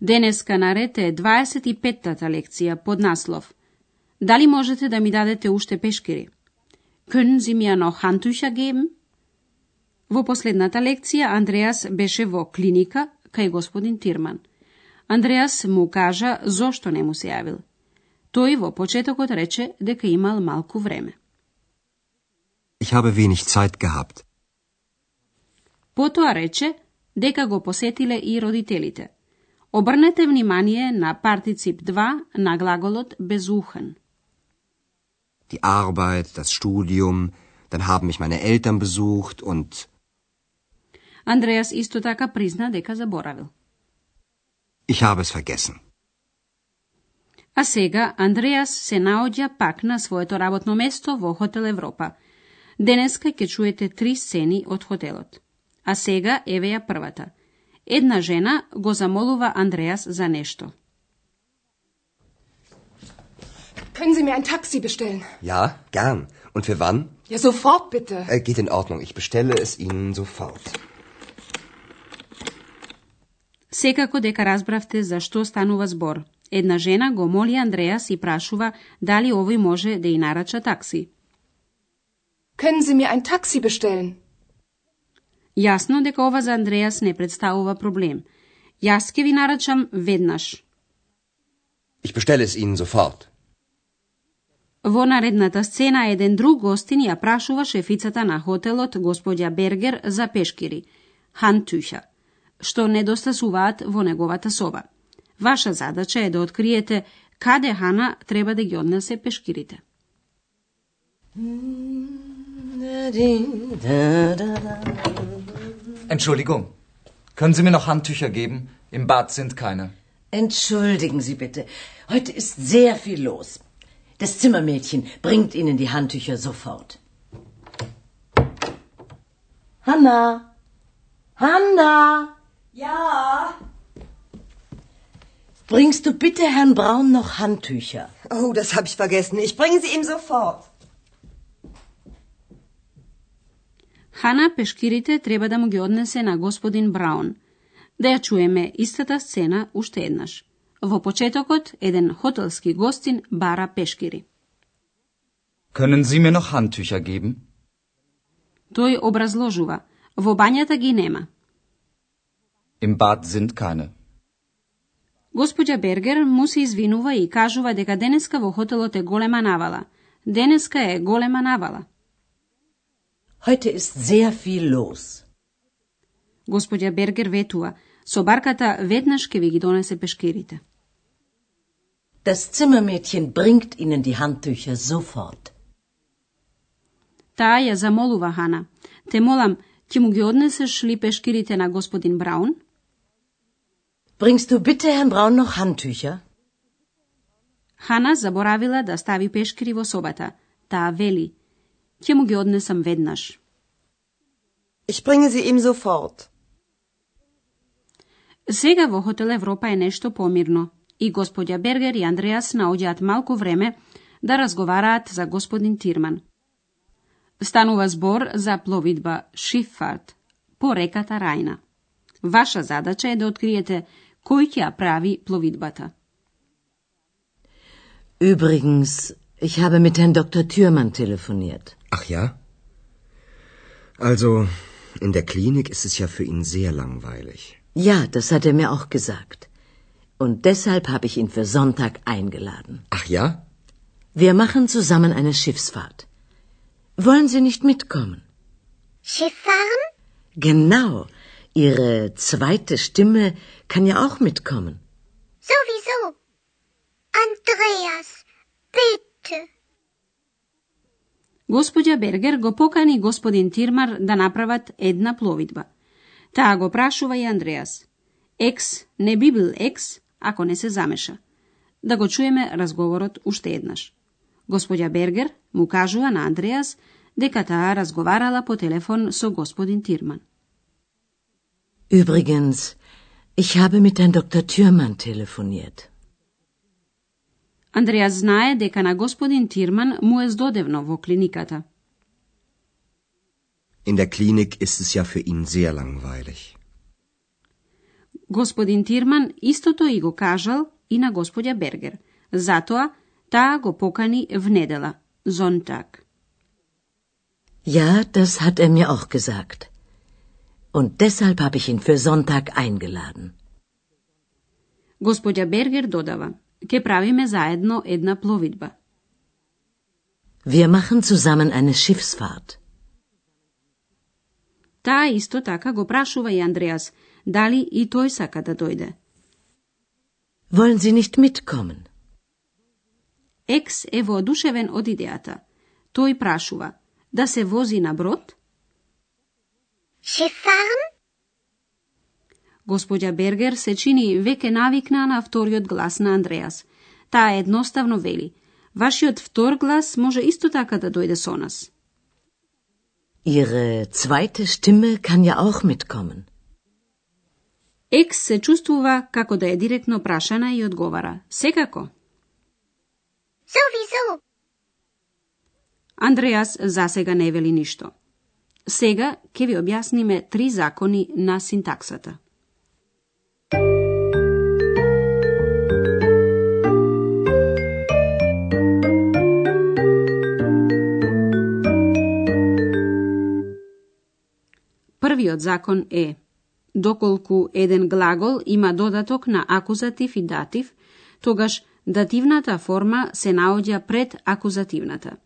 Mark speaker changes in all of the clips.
Speaker 1: Денеска наред е 25-тата лекција под наслов Дали можете да ми дадете уште пешкири? Können Sie mir noch Handtücher geben? Во последната лекција Андреас беше во клиника кај господин Тирман. Андреас му кажа зошто не му се јавил. Тој во почетокот рече дека имал малку време.
Speaker 2: Ich habe wenig Zeit gehabt.
Speaker 1: Потоа рече дека го посетиле и родителите. Обрнете внимание на партицип 2 на глаголот безухен.
Speaker 2: Die Arbeit, das Studium, dann haben mich meine Eltern besucht und
Speaker 1: Андреас исто така призна дека заборавил.
Speaker 2: ich habe es vergessen.
Speaker 1: А сега Андреас се наоѓа пак на своето работно место во Хотел Европа. Денеска ќе чуете три сцени од хотелот. А сега еве ја првата. Една жена го замолува Андреас за нешто.
Speaker 3: Können Sie mir ein Taxi bestellen?
Speaker 2: Ja, gern. Und für wann?
Speaker 3: Ja, sofort bitte.
Speaker 2: Äh, geht in Ordnung. Ich bestelle es Ihnen sofort.
Speaker 1: Секако дека разбравте за што станува збор. Една жена го моли Андреас и прашува дали овој може да ја нарача такси.
Speaker 3: Können Sie mir ein Taxi bestellen?
Speaker 1: Јасно дека ова за Андреас не представува проблем. Јас ќе ви нарачам веднаш.
Speaker 2: Ich bestelle es Ihnen sofort.
Speaker 1: Во наредната сцена еден друг гостин ја прашува шефицата на хотелот, господја Бергер, за пешкири, хантуха, што недостасуваат во неговата соба. Ваша задача е да откриете каде Хана треба да ги однесе пешкирите.
Speaker 4: Entschuldigung, können Sie mir noch Handtücher geben? Im Bad sind keine.
Speaker 5: Entschuldigen Sie bitte. Heute ist sehr viel los. Das Zimmermädchen bringt Ihnen die Handtücher sofort. Hanna! Hanna!
Speaker 6: Ja,
Speaker 5: Bringst du bitte Herrn Braun noch Handtücher?
Speaker 6: oh, das habe ich vergessen. Ich bringe sie ihm sofort.
Speaker 1: Хана пешкирите треба да му ги однесе на господин Браун. Да ја чуеме истата сцена уште еднаш. Во почетокот, еден хотелски гостин бара пешкири.
Speaker 4: Können Sie mir noch Handtücher geben?
Speaker 1: Тој образложува, во бањата ги нема.
Speaker 4: Im Bad sind keine.
Speaker 1: Господја Бергер му се извинува и кажува дека денеска во хотелот е голема навала. Денеска е голема навала.
Speaker 5: Heute ist sehr viel los.
Speaker 1: Господја Бергер ветува, со барката веднаш ке ви ги донесе пешкирите.
Speaker 5: Das Zimmermädchen bringt Ihnen die Handtücher sofort.
Speaker 1: Таа ја замолува Хана. Те молам, ќе му ги однесеш ли пешкирите на господин Браун?
Speaker 5: Bringst du bitte Herrn Braun noch Handtücher?
Speaker 1: Хана заборавила да стави пешкири во собата. Таа вели, ќе му ги однесам веднаш.
Speaker 6: Ich bringe sie ihm sofort.
Speaker 1: Сега во Хотел Европа е нешто помирно и господја Бергер и Андреас наоѓаат малку време да разговараат за господин Тирман. Станува збор за пловидба Шиффарт по реката Рајна. Ваша задача е да откриете кој ќе ја прави пловидбата.
Speaker 5: Übrigens, ich habe mit Herrn Dr. Thürmann telefoniert.
Speaker 2: Ach ja? Also, in der Klinik ist es ja für ihn sehr langweilig.
Speaker 5: Ja, das hat er mir auch gesagt. Und deshalb habe ich ihn für Sonntag eingeladen.
Speaker 2: Ach ja?
Speaker 5: Wir machen zusammen eine Schiffsfahrt. Wollen Sie nicht mitkommen?
Speaker 7: Schiff fahren?
Speaker 5: Genau. Ihre zweite Stimme kann ja auch mitkommen.
Speaker 7: Sowieso. Andreas, bitte.
Speaker 1: Господја Бергер го покани господин Тирмар да направат една пловидба. Таа го прашува и Андреас. Екс не би бил екс ако не се замеша. Да го чуеме разговорот уште еднаш. Господја Бергер му кажува на Андреас дека таа разговарала по телефон со господин Тирман.
Speaker 5: Übrigens, ich habe mit Herrn Dr. Thürmann telefoniert.
Speaker 1: Андреас знае дека на господин Тирман му е здодевно во клиниката.
Speaker 2: In der Klinik ist es ja für ihn sehr langweilig.
Speaker 1: Господин Тирман истото и го кажал и на господја Бергер. Затоа таа го покани в недела, Sonntag.
Speaker 5: Ja, das hat er mir auch gesagt. Und deshalb habe ich ihn für Sonntag eingeladen.
Speaker 1: Господја Бергер додава, ке правиме заедно една пловидба.
Speaker 5: Wir machen zusammen eine Schiffsfahrt.
Speaker 1: Таа исто така го прашува и Андреас, дали и тој сака да дојде.
Speaker 5: Wollen Sie nicht mitkommen?
Speaker 1: Екс е воодушевен од идејата. Тој прашува, да се вози на брод?
Speaker 7: Schiff fahren?
Speaker 1: Господја Бергер се чини веќе навикна на вториот глас на Андреас. Таа едноставно вели, вашиот втор глас може исто така да дојде со нас.
Speaker 5: Ihre zweite Stimme kann ja auch mitkommen.
Speaker 1: Екс се чувствува како да е директно прашана и одговара. Секако.
Speaker 7: Sowieso.
Speaker 1: Андреас засега не вели ништо. Сега ќе ви објасниме три закони на синтаксата. Вториот закон е доколку еден глагол има додаток на акузатив и датив, тогаш дативната форма се наоѓа пред акузативната.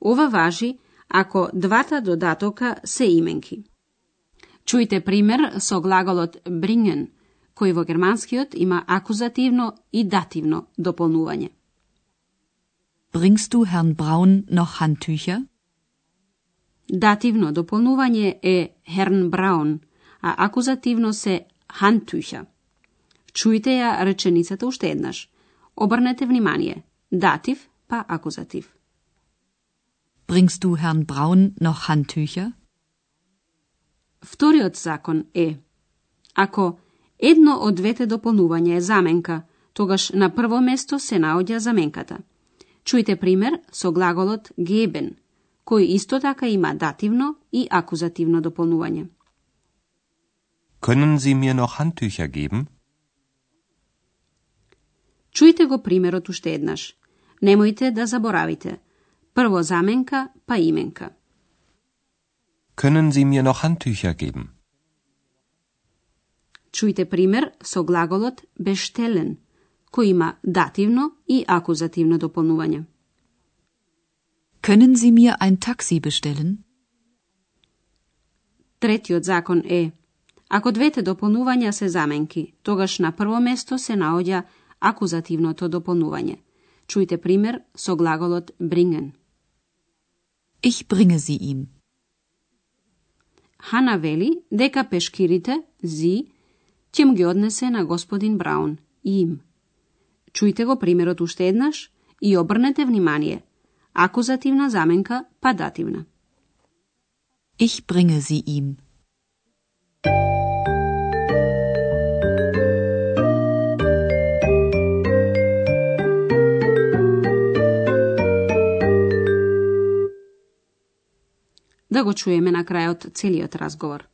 Speaker 1: Ова важи ако двата додатока се именки. Чујте пример со глаголот bringen, кој во германскиот има акузативно и дативно дополнување.
Speaker 8: Bringst du Herrn Braun noch Handtücher?
Speaker 1: Дативно дополнување е Herrn Braun, а акузативно се Handtücher. Чујте ја реченицата уште еднаш. Обрнете внимание. Датив па акузатив.
Speaker 8: Bringst du Herrn Braun noch Handtücher?
Speaker 1: Вториот закон е Ако едно од двете дополнувања е заменка, тогаш на прво место се наоѓа заменката. Чујте пример со глаголот geben, кој исто така има дативно и акузативно дополнување.
Speaker 9: Können Sie mir noch Handtücher geben?
Speaker 1: Чујте го примерот уште еднаш. Немојте да заборавите. Прво заменка, па именка.
Speaker 9: Können Sie mir noch Handtücher geben?
Speaker 1: Чујте пример со глаголот bestellen, кој има дативно и акузативно дополнување.
Speaker 8: Können Sie mir ein Taxi bestellen?
Speaker 1: Третиот закон е Ако двете дополнувања се заменки, тогаш на прво место се наоѓа акузативното дополнување. Чујте пример со глаголот bringen.
Speaker 8: Ich bringe sie ihm.
Speaker 1: Хана вели дека пешкирите, зи, ќе ги однесе на господин Браун, им. Чујте го примерот уште еднаш и обрнете внимание. Акузативна заменка, па дативна.
Speaker 8: Ich bringe sie ihm.
Speaker 1: Да го чуеме на крајот целиот разговор.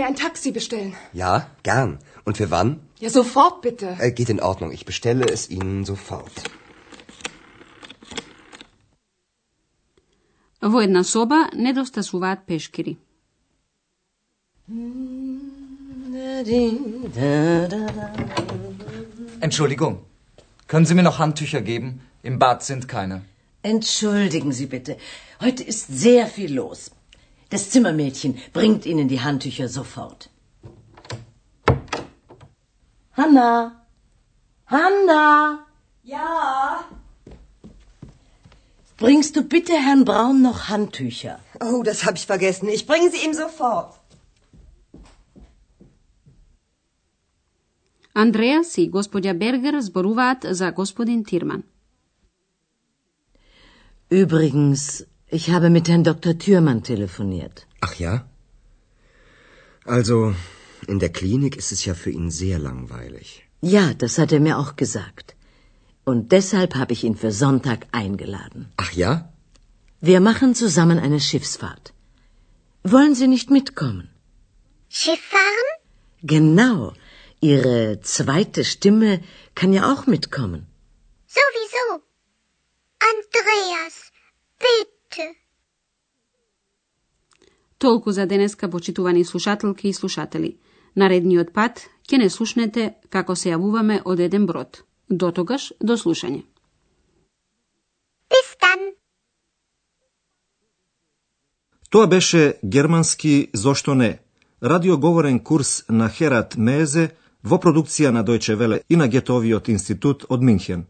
Speaker 3: mir ein Taxi bestellen?
Speaker 2: Ja, gern. Und für wann?
Speaker 3: Ja, sofort bitte.
Speaker 2: Äh, geht in Ordnung. Ich bestelle es Ihnen sofort.
Speaker 1: Во една соба недостасуваат пешкири.
Speaker 4: Entschuldigung. Können Sie mir noch Handtücher geben? Im Bad sind keine.
Speaker 5: Entschuldigen Sie bitte. Heute ist sehr viel los. Das Zimmermädchen bringt Ihnen die Handtücher sofort. Hanna! Hanna!
Speaker 6: Ja!
Speaker 5: Bringst du bitte Herrn Braun noch Handtücher?
Speaker 6: Oh, das habe ich vergessen. Ich bringe sie ihm sofort.
Speaker 1: Andreas i gospođa Berger zboruvat za gospodin Tirman.
Speaker 5: Übrigens, ich habe mit Herrn Dr. Thürmann telefoniert.
Speaker 2: Ach ja? Also, in der Klinik ist es ja für ihn sehr langweilig.
Speaker 5: Ja, das hat er mir auch gesagt. Und deshalb habe ich ihn für Sonntag eingeladen.
Speaker 2: Ach ja?
Speaker 5: Wir machen zusammen eine Schiffsfahrt. Wollen Sie nicht mitkommen?
Speaker 7: Schiff fahren?
Speaker 5: Genau. Ihre zweite Stimme kann ja auch mitkommen.
Speaker 7: Sowieso. Andreas, bitte.
Speaker 1: Толку за денеска, почитувани слушателки и слушатели. Наредниот пат ќе не слушнете како се јавуваме од еден брод. До тогаш, до слушање.
Speaker 10: Тоа беше германски «Зошто не?» радиоговорен курс на Херат Мезе во продукција на Дојче Веле и на Гетовиот институт од Минхен.